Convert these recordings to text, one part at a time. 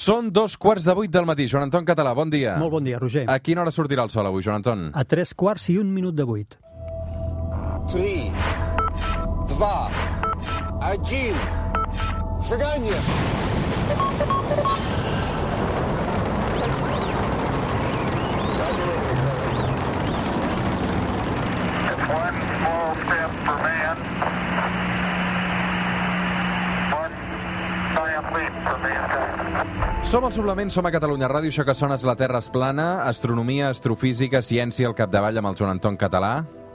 Són dos quarts de vuit del matí. Joan Anton Català, bon dia. Molt bon dia, Roger. A quina hora sortirà el sol avui, Joan Anton? A tres quarts i un minut de vuit. Три, два, один. Шагание. It's one small step for man, one giant leap for mankind. Som al Suplement, som a Catalunya Ràdio, això que sona és La Terra és plana, astronomia, astrofísica, ciència al capdavall amb el Joan Anton Català.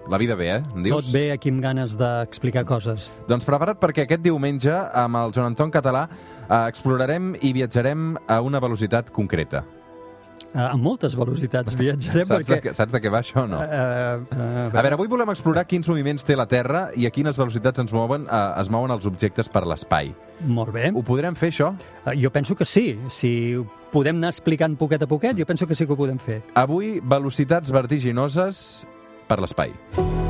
La vida bé, eh? Em dius? Tot bé, aquí amb ganes d'explicar coses. Doncs prepara't perquè aquest diumenge, amb el Joan Anton Català, eh, explorarem i viatjarem a una velocitat concreta. Uh, a moltes velocitats viatjarem Saps, perquè... de, saps de què va això o no? Uh, uh, A veure, avui volem explorar quins moviments té la Terra i a quines velocitats ens mouen, eh, es mouen els objectes per l'espai. Molt bé. Ho podrem fer, això? Uh, jo penso que sí. Si podem anar explicant poquet a poquet, jo penso que sí que ho podem fer. Avui, velocitats vertiginoses per l'espai. A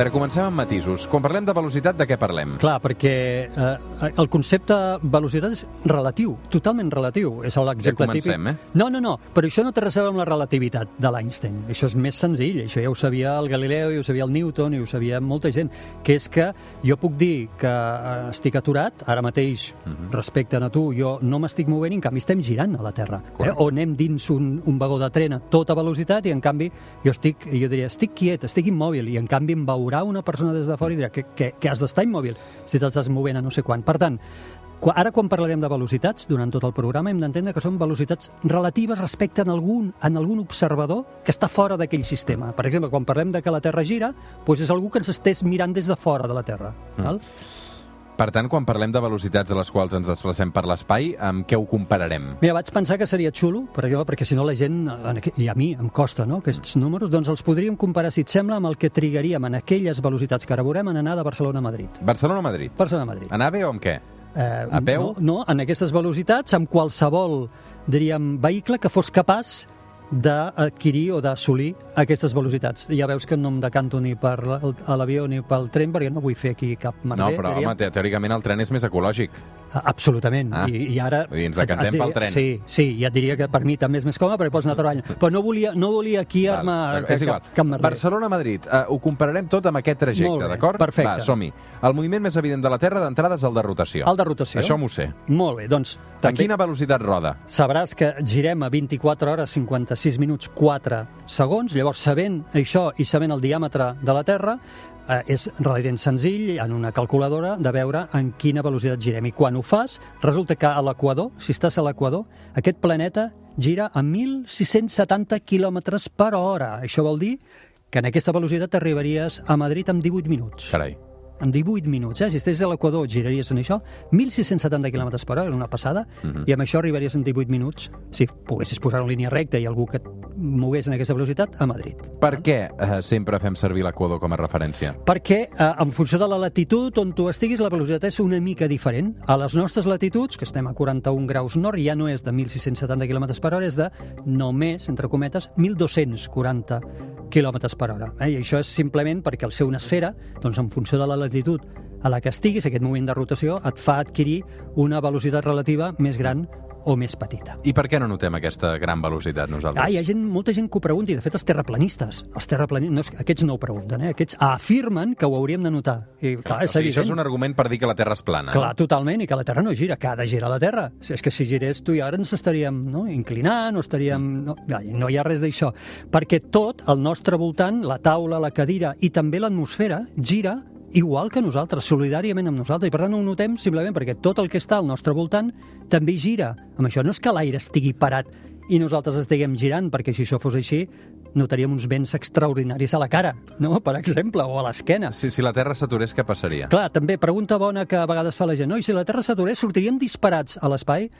veure, comencem amb matisos. Quan parlem de velocitat, de què parlem? Clar, perquè eh, el concepte velocitat és relatiu, totalment relatiu. És l'exemple Ja comencem, típic. eh? No, no, no, però això no té res a veure amb la relativitat de l'Einstein. Això és més senzill, això ja ho sabia el Galileu, ja ho sabia el Newton, i ho sabia molta gent, que és que jo puc dir que eh, estic aturat, ara mateix, Mhm. respecte a tu, jo no m'estic movent i en canvi estem girant a la Terra. Eh? O anem dins un, un vagó de tren a tota velocitat i en canvi jo estic, jo diria, estic quiet, estic immòbil i en canvi em veurà una persona des de fora i dirà que, que, que has d'estar immòbil si t'estàs movent a no sé quan. Per tant, Ara, quan parlarem de velocitats, durant tot el programa, hem d'entendre que són velocitats relatives respecte en algun, en algun observador que està fora d'aquell sistema. Per exemple, quan parlem de que la Terra gira, doncs és algú que ens estés mirant des de fora de la Terra. Mm. Val? Per tant, quan parlem de velocitats a les quals ens desplacem per l'espai, amb què ho compararem? Mira, vaig pensar que seria xulo, per allò, perquè si no la gent, i a mi em costa, no?, aquests números, doncs els podríem comparar, si et sembla, amb el que trigaríem en aquelles velocitats que ara veurem en anar de Barcelona a Madrid. Barcelona-Madrid. Barcelona-Madrid. Anar bé o amb què? Eh, A peu? No, no, en aquestes velocitats, amb qualsevol, diríem, vehicle que fos capaç d'adquirir o d'assolir aquestes velocitats. Ja veus que no em decanto ni per l'avió ni pel tren, perquè no vull fer aquí cap merder. No, però, diríem. home, te- teòricament el tren és més ecològic. Absolutament. Ah. I, I ara... Vull dir, ens decantem pel tren. Sí, sí, ja et diria que per mi també és més còmode perquè pots anar treballant. Però no volia, no volia aquí Val, armar d'acord, cap, és igual. cap merder. Barcelona-Madrid, uh, ho compararem tot amb aquest trajecte, d'acord? perfecte. Va, som-hi. El moviment més evident de la Terra d'entrada és el de rotació. El de rotació. Això m'ho sé. Molt bé, doncs... A quina velocitat roda? sabràs que girem a 24 hores 56 minuts 4 segons, llavors sabent això i sabent el diàmetre de la Terra, eh, és relativament senzill en una calculadora de veure en quina velocitat girem. I quan ho fas, resulta que a l'equador, si estàs a l'equador, aquest planeta gira a 1.670 quilòmetres per hora. Això vol dir que en aquesta velocitat arribaries a Madrid en 18 minuts Carai. En 18 minuts, eh? Si estigués a l'Equador giraries en això, 1.670 km per hora, és una passada, Mhm. i amb això arribaries en 18 minuts, si poguessis posar en línia recta i algú que et mogués en aquesta velocitat, a Madrid. Per què eh, sempre fem servir l'equador com a referència? Perquè eh, en funció de la latitud on tu estiguis, la velocitat és una mica diferent. A les nostres latituds, que estem a 41 graus nord, ja no és de 1.670 km per hora, és de només, entre cometes, 1.240 km per hora. Eh? I això és simplement perquè al ser una esfera, doncs en funció de la latitud a la que estiguis, aquest moviment de rotació et fa adquirir una velocitat relativa més gran o més petita. I per què no notem aquesta gran velocitat nosaltres? Ah, hi ha gent, molta gent que ho pregunta, i de fet els terraplanistes, els terraplanistes, no, aquests no ho pregunten, eh? aquests afirmen que ho hauríem de notar. I, clar, o és sigui, això és un argument per dir que la Terra és plana. Clar, totalment, i que la Terra no gira, que ha de girar la Terra. Si És que si girés tu i ara ens estaríem no, inclinant, o estaríem... No, no hi ha res d'això. Perquè tot, al nostre voltant, la taula, la cadira i també l'atmosfera, gira igual que nosaltres, solidàriament amb nosaltres. I per tant no ho notem simplement perquè tot el que està al nostre voltant també gira. Amb això no és que l'aire estigui parat i nosaltres estiguem girant, perquè si això fos així, notaríem uns vents extraordinaris a la cara, no? per exemple, o a l'esquena. Si, si la Terra s'aturés, què passaria? Clar, també, pregunta bona que a vegades fa la gent. No? I si la Terra s'aturés, sortiríem disparats a l'espai?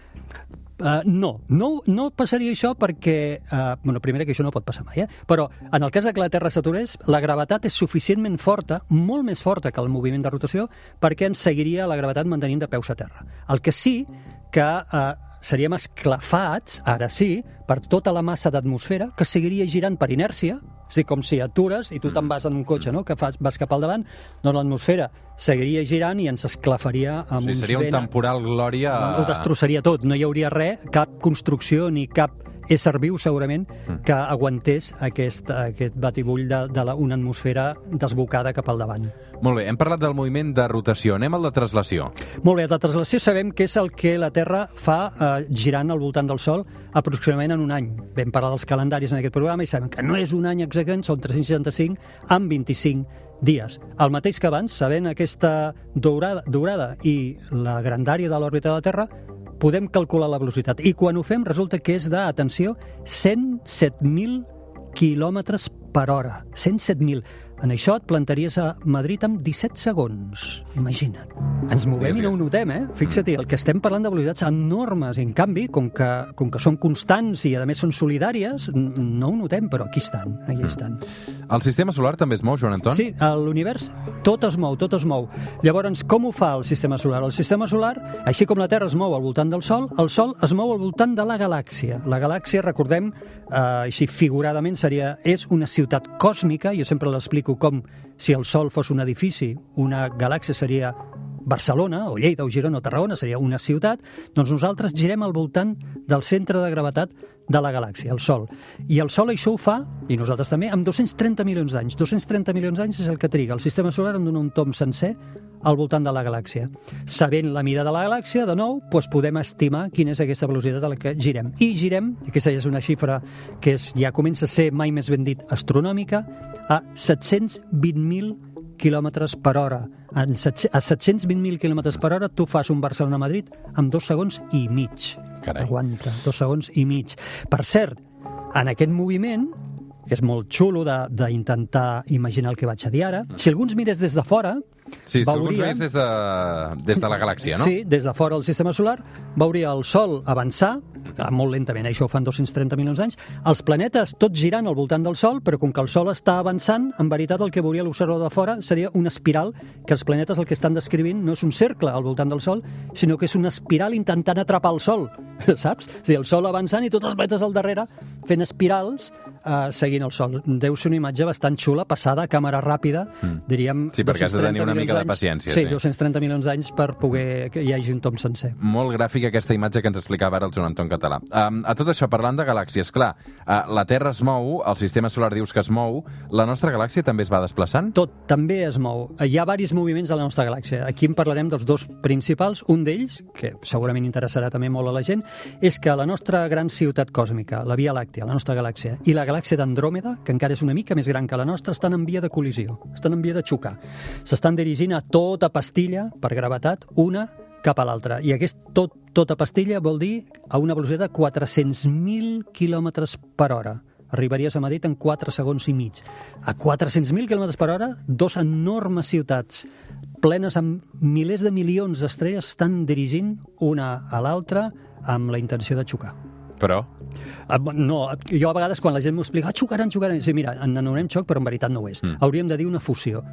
Uh, no, no, no passaria això perquè, uh, bueno, primer que això no pot passar mai, eh? però en el cas de que la Terra s'aturés, la gravetat és suficientment forta, molt més forta que el moviment de rotació, perquè ens seguiria la gravetat mantenint de peus a terra. El que sí que uh, seríem esclafats, ara sí, per tota la massa d'atmosfera que seguiria girant per inèrcia, és dir, com si atures i tu te'n vas en un cotxe, no?, que fas, vas cap al davant, doncs l'atmosfera seguiria girant i ens esclafaria O amb sigui, uns seria un temporal glòria... ho destrossaria tot, no hi hauria res, cap construcció ni cap ésser viu segurament que aguantés aquest, aquest batibull de, de la, una atmosfera desbocada cap al davant. Molt bé, hem parlat del moviment de rotació. Anem al de traslació. Molt bé, la traslació sabem que és el que la Terra fa eh, girant al voltant del Sol aproximadament en un any. Vam parlar dels calendaris en aquest programa i sabem que no és un any exactament, són 365 amb 25 dies. El mateix que abans, sabent aquesta durada, durada i la grandària de l'òrbita de la Terra, podem calcular la velocitat. I quan ho fem resulta que és de, atenció, 107.000 quilòmetres per hora. 107.000. En això et plantaries a Madrid amb 17 segons. Imagina't. Ens movem i no ho notem, eh? Fixa't, el que estem parlant de velocitats enormes. I, en canvi, com que, com que són constants i, a més, són solidàries, no ho notem, però aquí estan, aquí estan. El sistema solar també es mou, Joan Anton? Sí, l'univers tot es mou, tot es mou. Llavors, com ho fa el sistema solar? El sistema solar, així com la Terra es mou al voltant del Sol, el Sol es mou al voltant de la galàxia. La galàxia, recordem, eh, així figuradament, seria, és una ciutat còsmica, jo sempre l'explico com si el Sol fos un edifici, una galàxia seria Barcelona, o Lleida, o Girona, o Tarragona, seria una ciutat, doncs nosaltres girem al voltant del centre de gravetat de la galàxia, el Sol. I el Sol això ho fa, i nosaltres també, amb 230 milions d'anys. 230 milions d'anys és el que triga el sistema solar en donar un tom sencer al voltant de la galàxia. Sabent la mida de la galàxia, de nou, doncs podem estimar quina és aquesta velocitat a la que girem. I girem, aquesta ja és una xifra que és, ja comença a ser mai més ben dit astronòmica, a 720.000 quilòmetres per hora. A 720.000 quilòmetres per hora tu fas un Barcelona-Madrid amb dos segons i mig. Carai. Aguanta, dos segons i mig. Per cert, en aquest moviment, que és molt xulo d'intentar imaginar el que vaig a dir ara, si algú ens mirés des de fora, Sí, si veuríem- veus des de, des de la galàxia, no? Sí, des de fora del sistema solar, veuria el Sol avançar, molt lentament, això ho fan 230 milions d'anys, els planetes tots girant al voltant del Sol, però com que el Sol està avançant, en veritat el que veuria l'observador de fora seria una espiral, que els planetes el que estan descrivint no és un cercle al voltant del Sol, sinó que és una espiral intentant atrapar el Sol, saps? És dir, el Sol avançant i tots els planetes al darrere fent espirals eh, seguint el Sol. Deu ser una imatge bastant xula, passada a càmera ràpida, diríem... Mm. Sí, perquè has de 230 tenir una mica de paciència, Sí, sí. 230 milions d'anys per poder que hi hagi un tom sencer. Molt gràfica aquesta imatge que ens explicava ara el Joan Anton Català. Um, a tot això, parlant de galàxies, clar, uh, la Terra es mou, el sistema solar dius que es mou, la nostra galàxia també es va desplaçant? Tot també es mou. Hi ha diversos moviments a la nostra galàxia. Aquí en parlarem dels dos principals. Un d'ells, que segurament interessarà també molt a la gent, és que la nostra gran ciutat còsmica, la Via Làctea, la nostra galàxia, i la galàxia d'Andròmeda, que encara és una mica més gran que la nostra, estan en via de col·lisió, estan en via de xocar. S'estan dirigint a tota pastilla, per gravetat, una cap a l'altra. I aquest tot, tota pastilla vol dir a una velocitat de 400.000 quilòmetres per hora. Arribaries a Madrid en 4 segons i mig. A 400.000 km per hora, dos enormes ciutats plenes amb milers de milions d'estrelles estan dirigint una a l'altra amb la intenció de xocar. Però, Ah, No, jo a vegades quan la gent m'ho explica, ah, xocaran, xocaran, sí, mira, en anomenem xoc, però en veritat no ho és. Mm. Hauríem de dir una fusió.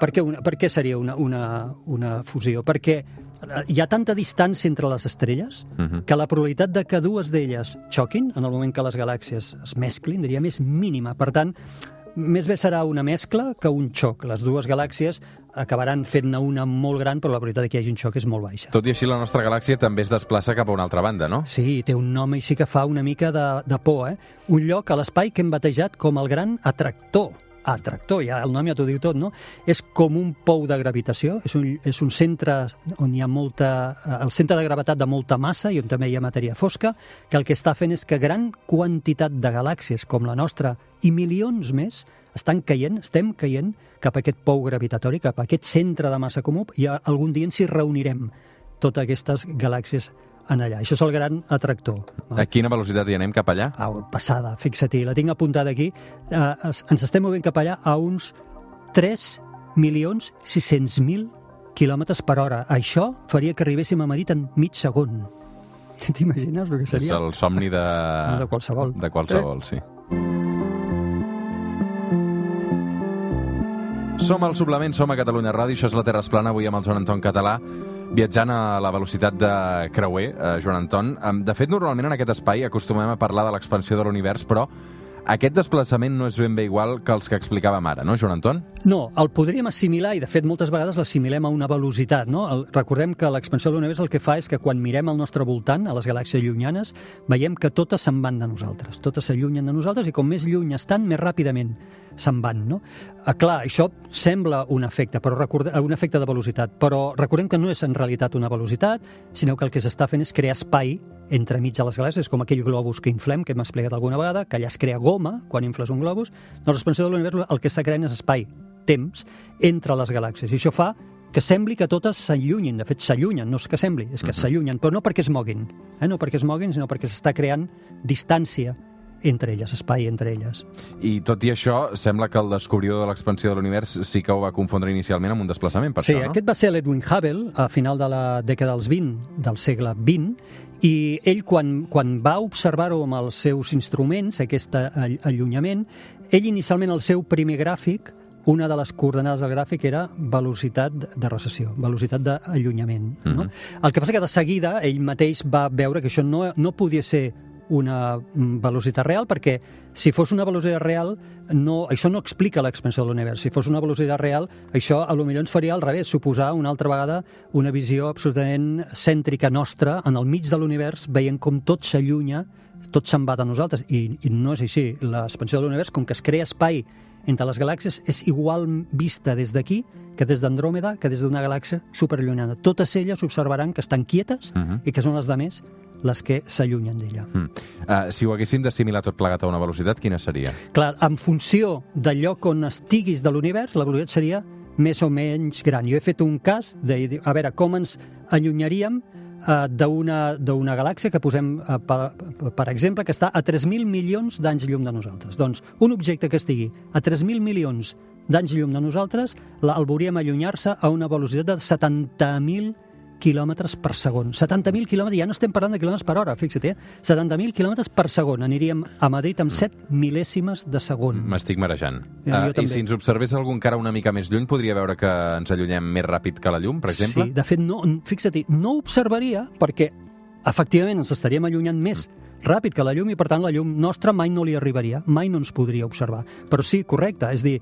Per què, una, per què seria una, una, una fusió? Perquè eh, hi ha tanta distància entre les estrelles Mhm. que la probabilitat de que dues d'elles xoquin en el moment que les galàxies es mesclin, diríem, és mínima. Per tant, més bé serà una mescla que un xoc. Les dues galàxies acabaran fent-ne una molt gran, però la probabilitat que hi hagi un xoc és molt baixa. tot i així, la nostra galàxia també es desplaça cap a una altra banda, no? Sí, té un nom així que fa una mica de, de por, eh? Un lloc a l'espai que hem batejat com el gran atractor. Atractor, ja el nom ja t'ho diu tot, no? És com un pou de gravitació, és un, és un centre on hi ha molta... eh, el centre de gravetat de molta massa i on també hi ha matèria fosca, que el que està fent és que gran quantitat de galàxies com la nostra i milions més estan caient, estem caient cap a aquest pou gravitatori, cap a aquest centre de massa comú, i algun dia ens hi reunirem totes aquestes galàxies en allà. Això és el gran atractor. A quina velocitat hi anem cap allà? Au, passada, fixa-t'hi, la tinc apuntada aquí. Eh, ens estem movent cap allà a uns 3 milions 600.000 quilòmetres per hora. Això faria que arribéssim a Madrid en mig segon. T'imagines el que És seria? el somni de... No, de qualsevol. De qualsevol, sí. Som al Suplement, som a Catalunya Ràdio, això és la Terra es plana, avui amb el Joan Anton Català. Viatjant a la velocitat de creuer, eh, Joan Anton. De fet, normalment en aquest espai acostumem a parlar de l'expansió de l'univers, però aquest desplaçament no és ben bé igual que els que explicàvem ara, no, Joan Anton? No, el podríem assimilar, i de fet moltes vegades l'assimilem a una velocitat. No? El, recordem que l'expansió de l'univers el que fa és que quan mirem al nostre voltant, a les galàxies llunyanes, veiem que totes se'n van de nosaltres, totes s'allunyen de nosaltres i com més lluny estan, més ràpidament se'n van. No? Ah, clar, això sembla un efecte, però recorde, un efecte de velocitat, però recordem que no és en realitat una velocitat, sinó que el que s'està fent és crear espai entremig de les galàxies, com aquell globus que inflem, que hem explicat alguna vegada, que allà es crea goma quan infles un globus, doncs l'expansió de l'univers el que està creant és espai, temps, entre les galàxies. I això fa que sembli que totes s'allunyin. De fet, s'allunyen, no és que sembli, és que s'allunyen, però no perquè es moguin, eh? no perquè es moguin, sinó perquè s'està creant distància entre elles, espai entre elles. I tot i això, sembla que el descobridor de l'expansió de l'univers sí que ho va confondre inicialment amb un desplaçament, per sí, això, no? aquest va ser l'Edwin Hubble a final de la dècada dels 20, del segle XX, i ell, quan, quan va observar-ho amb els seus instruments, aquest all- allunyament, ell inicialment el seu primer gràfic, una de les coordenades del gràfic era velocitat de recessió, velocitat d'allunyament. No? Mhm. El que passa que de seguida ell mateix va veure que això no, no podia ser una mm, velocitat real, perquè si fos una velocitat real, no, això no explica l'expansió de l'univers. Si fos una velocitat real, això a lo millor ens faria al revés, suposar una altra vegada una visió absolutament cèntrica nostra en el mig de l'univers, veient com tot s'allunya, tot se'n va de nosaltres. I, I no és així. L'expansió de l'univers, com que es crea espai entre les galàxies, és igual vista des d'aquí que des d'Andròmeda, que des d'una galàxia superallunyada. Totes elles observaran que estan quietes Mhm. i que són les de més les que s'allunyen d'ella. Mm. Uh, si ho haguéssim d'assimilar tot plegat a una velocitat, quina seria? Clar, en funció del lloc on estiguis de l'univers, la velocitat seria més o menys gran. Jo he fet un cas de, a veure, com ens allunyaríem eh, d'una d'una galàxia que posem, eh, per, per exemple, que està a 3.000 milions d'anys llum de nosaltres. Doncs un objecte que estigui a 3.000 milions d'anys llum de nosaltres, la, el veuríem allunyar-se a una velocitat de 70.000 quilòmetres per segon. 70.000 quilòmetres, ja no estem parlant de quilòmetres per hora, fixa't, eh? 70.000 quilòmetres per segon. Aniríem a Madrid amb 7 mil·lèsimes de segon. M'estic marejant. Ja, Uh, I si ens observés algú encara una mica més lluny, podria veure que ens allunyem més ràpid que la llum, per exemple? Sí, de fet, no, fixa't, no observaria perquè efectivament ens estaríem allunyant més ràpid que la llum i per tant la llum nostra mai no li arribaria, mai no ens podria observar. Però sí, correcte, és dir,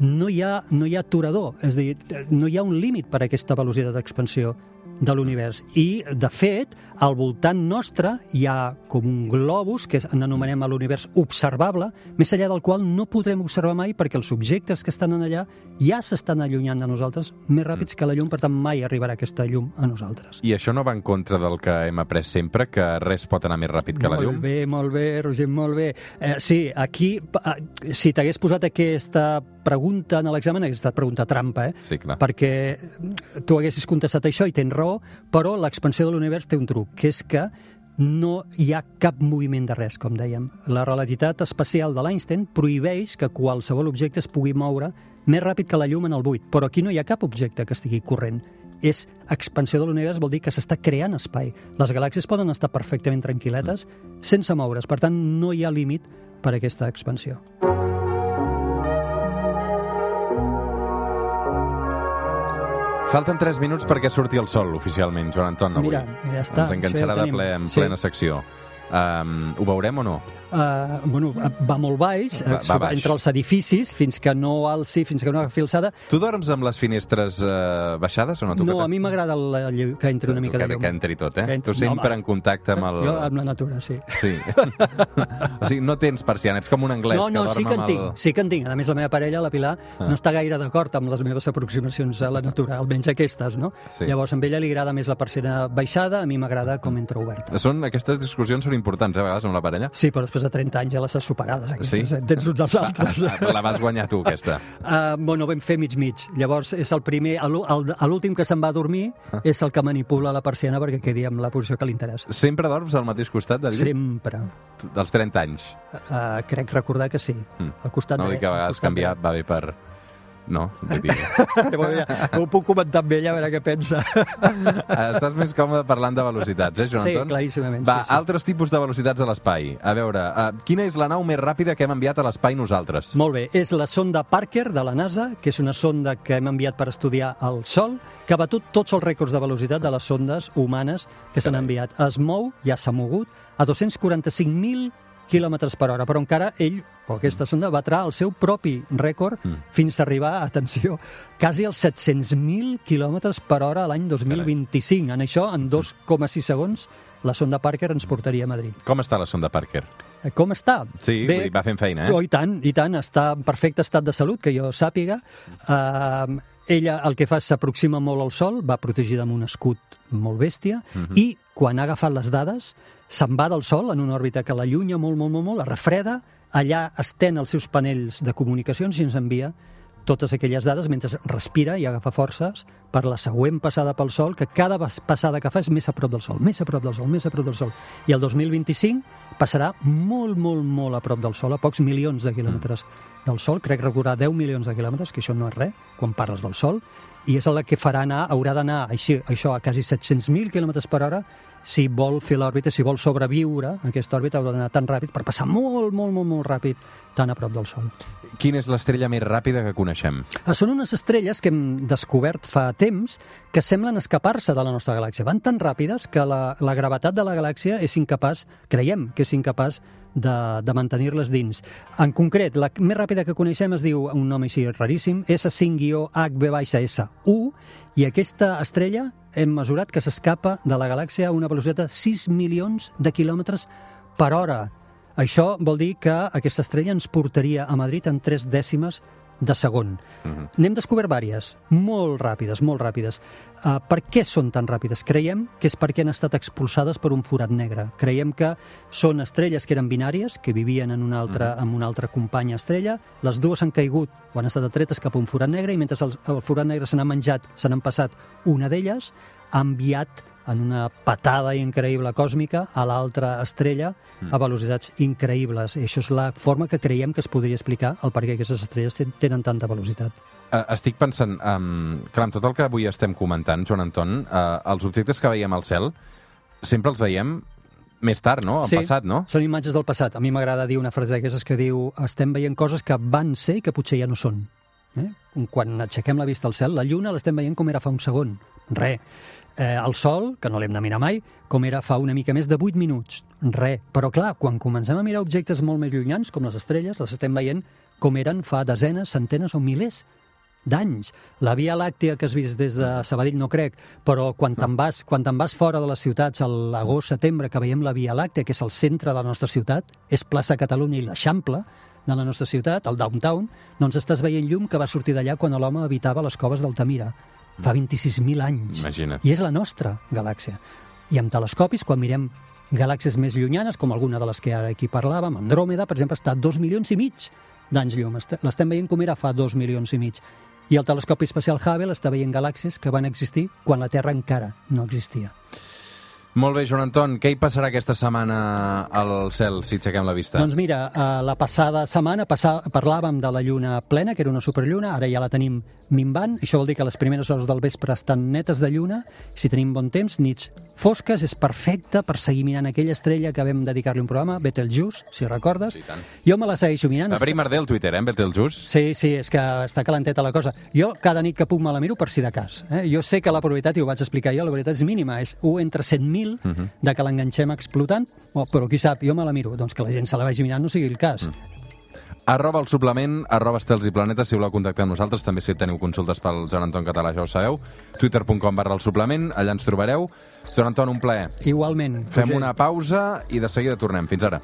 no hi ha, no hi ha aturador, és dir, no hi ha un límit per a aquesta velocitat d'expansió de l'univers. I, de fet, al voltant nostre hi ha com un globus, que és- n'anomenem a l'univers observable, més enllà del qual no podrem observar mai perquè els objectes que estan en allà ja s'estan allunyant de nosaltres més ràpids que la llum, per tant mai arribarà aquesta llum a nosaltres. I això no va en contra del que hem après sempre, que res pot anar més ràpid que la llum? Molt bé, molt bé, Roger, molt bé. Eh, sí, aquí, eh, si t'hagués posat aquesta pregunta en l'examen, hagués estat pregunta trampa, eh? Sí, clar. perquè tu haguessis contestat això i tens raó, però l'expansió de l'univers té un truc, que és que no hi ha cap moviment de res, com dèiem. La relativitat especial de l'Einstein prohibeix que qualsevol objecte es pugui moure més ràpid que la llum en el buit, però aquí no hi ha cap objecte que estigui corrent. És expansió de l'univers, vol dir que s'està creant espai. Les galàxies poden estar perfectament tranquil·letes sense moure's, per tant no hi ha límit per a aquesta expansió. Falten 3 minuts perquè surti el sol, oficialment, Joan Anton, avui. Mira, ja està, Ens enganxarà ja de ple, en Sí. plena secció. Um, ho veurem o no? Uh, bueno, va molt baix, Va- eh, va baix. entre els edificis, fins que no alci, fins que no agafi alçada. Tu dorms amb les finestres uh, baixades o no? Tu No, que a mi m'agrada que entri una mica que, de llum. que entri tot, eh? Que entri- Tu sempre no, en contacte amb el... Jo amb la natura, sí. Sí. o sigui, no tens persiana, ets com un anglès no, que no, dorm sí que en amb el... tinc, sí que en tinc. A més, la meva parella, la Pilar, Ah. no està gaire d'acord amb les meves aproximacions a la natura, almenys aquestes, no? Sí. Llavors, a ella li agrada més la persiana baixada, a mi m'agrada com entra oberta. Són, aquestes discussions són importants, eh, a vegades, amb la parella. Sí, però després de 30 anys ja les has superades, aquestes, Sí? eh? tens uns dels altres. La vas guanyar tu, aquesta. Uh, bueno, vam fer mig-mig. Llavors, és el primer, l'últim que se'n va a dormir, Ah. és el que manipula la persiana perquè quedi en la posició que li interessa. Sempre dorms al mateix costat del llit? Sempre. Dels 30 anys. Uh, crec recordar que sí. Mm. Al costat No dret, dic que a vegades canviar va bé per, No? Dir, Bueno, ja, ho puc comentar amb ella, a veure què pensa. estàs més còmode parlant de velocitats, eh, Joan Sí, Anton? claríssimament, Va, sí, sí. altres tipus de velocitats a l'espai. A veure, uh, quina és la nau més ràpida que hem enviat a l'espai nosaltres? Molt bé, és la sonda Parker de la NASA, que és una sonda que hem enviat per estudiar el Sol, que ha batut tots els rècords de velocitat de les sondes humanes que s'han enviat. Es mou, ja s'ha mogut, a 245.000 quilòmetres per hora, però encara ell, o aquesta sonda, batrà el seu propi rècord Mm. fins a arribar, atenció, quasi als 700.000 quilòmetres per hora l'any 2025. En això, en 2,6 segons, la sonda Parker ens portaria a Madrid. Com està la sonda Parker? Eh, Com està? Sí, dir, va fent feina, eh? Oh, i tant, i tant, està en perfecte estat de salut, que jo sàpiga. Uh, ella el que fa és s'aproxima molt al Sol, va protegida amb un escut molt bèstia, Mhm. i quan ha agafat les dades, se'n va del Sol en una òrbita que l'allunya molt, molt, molt, molt, la refreda, allà estén els seus panells de comunicacions i ens envia totes aquelles dades mentre respira i agafa forces per la següent passada pel Sol, que cada pas- passada que fa és més a prop del Sol, més a prop del Sol, més a prop del Sol. I el 2025 passarà molt, molt, molt a prop del Sol, a pocs milions de quilòmetres del Sol, crec recordar 10 milions de quilòmetres, que això no és res quan parles del Sol, i és el que farà anar, haurà d'anar així, això a quasi 700.000 quilòmetres per hora si vol fer l'òrbita, si vol sobreviure aquesta òrbita, haurà d'anar tan ràpid per passar molt, molt, molt, molt ràpid tan a prop del Sol. Quina és l'estrella més ràpida que coneixem? Ah, Són unes estrelles que hem descobert fa temps que semblen escapar-se de la nostra galàxia. Van tan ràpides que la, la gravetat de la galàxia és incapaç, creiem que és incapaç de, de mantenir-les dins. En concret, la més ràpida que coneixem es diu, un nom així raríssim, S5-HB-S1, i aquesta estrella hem mesurat que s'escapa de la galàxia a una velocitat de 6 milions de quilòmetres per hora. Això vol dir que aquesta estrella ens portaria a Madrid en 3 dècimes de segon. Mhm. N'hem descobert vàries, molt ràpides, molt ràpides. Uh, per què són tan ràpides? Creiem que és perquè han estat expulsades per un forat negre. Creiem que són estrelles que eren binàries, que vivien en una altra, amb una altra companya estrella, les dues han caigut o han estat atretes cap a un forat negre i mentre el, el forat negre se n'ha menjat, se n'han passat una d'elles, ha enviat en una patada increïble còsmica a l'altra estrella a velocitats increïbles. I això és la forma que creiem que es podria explicar el per què aquestes estrelles ten- tenen tanta velocitat. Uh, estic pensant, um, clar, amb tot el que avui estem comentant, Joan Anton, uh, els objectes que veiem al cel sempre els veiem més tard, no? Al passat, no? Són imatges del passat. A mi m'agrada dir una frase d'aquestes que diu estem veient coses que van ser i que potser ja no són. Eh? Quan aixequem la vista al cel, la lluna l'estem veient com era fa un segon. Re. Eh, el sol, que no l'hem de mirar mai, com era fa una mica més de 8 minuts. Re. Però clar, quan comencem a mirar objectes molt més llunyans, com les estrelles, les estem veient com eren fa desenes, centenes o milers d'anys. La Via Làctea que has vist des de Sabadell no crec, però quan te'n vas, quan te'n vas fora de les ciutats a l'agost-setembre que veiem la Via Làctea, que és el centre de la nostra ciutat, és plaça Catalunya i l'Eixample de la nostra ciutat, el downtown, doncs estàs veient llum que va sortir d'allà quan l'home habitava les coves d'Altamira, fa 26.000 anys. Imagina't. I és la nostra galàxia. I amb telescopis, quan mirem galàxies més llunyanes, com alguna de les que ara aquí parlàvem, Andròmeda, per exemple, està a dos milions i mig d'anys llum. Est- L'estem veient com era fa dos milions i mig. I el telescopi espacial Hubble està veient galàxies que van existir quan la Terra encara no existia. Molt bé, Joan Anton, què hi passarà aquesta setmana al cel, si aixequem la vista? Doncs mira, eh, la passada setmana passa, parlàvem de la lluna plena, que era una superlluna, ara ja la tenim minvant, això vol dir que les primeres hores del vespre estan netes de lluna, si tenim bon temps, nits fosques, és perfecte per seguir mirant aquella estrella que vam dedicar-li un programa, Betelgeuse, si recordes. Sí, tant. Jo me la segueixo mirant. A Bri Marder, el Twitter, eh, Betelgeuse. Sí, sí, és que està calenteta la cosa. Jo cada nit que puc me la miro per si de cas. Eh? Jo sé que la probabilitat, i ho vaig explicar jo, la probabilitat és mínima, és 1 entre 100.000 Mhm. de que l'enganxem explotant, oh, però qui sap, jo me la miro, doncs que la gent se la vagi mirant no sigui el cas. Arroba el suplement, arroba estels i planetes, si voleu contactar amb nosaltres, també si teniu consultes pel Joan Anton Català, ja ho sabeu, twitter.com barra el suplement, allà ens trobareu. Joan Anton, un plaer. Igualment. Fem Roger. una pausa i de seguida tornem. Fins ara.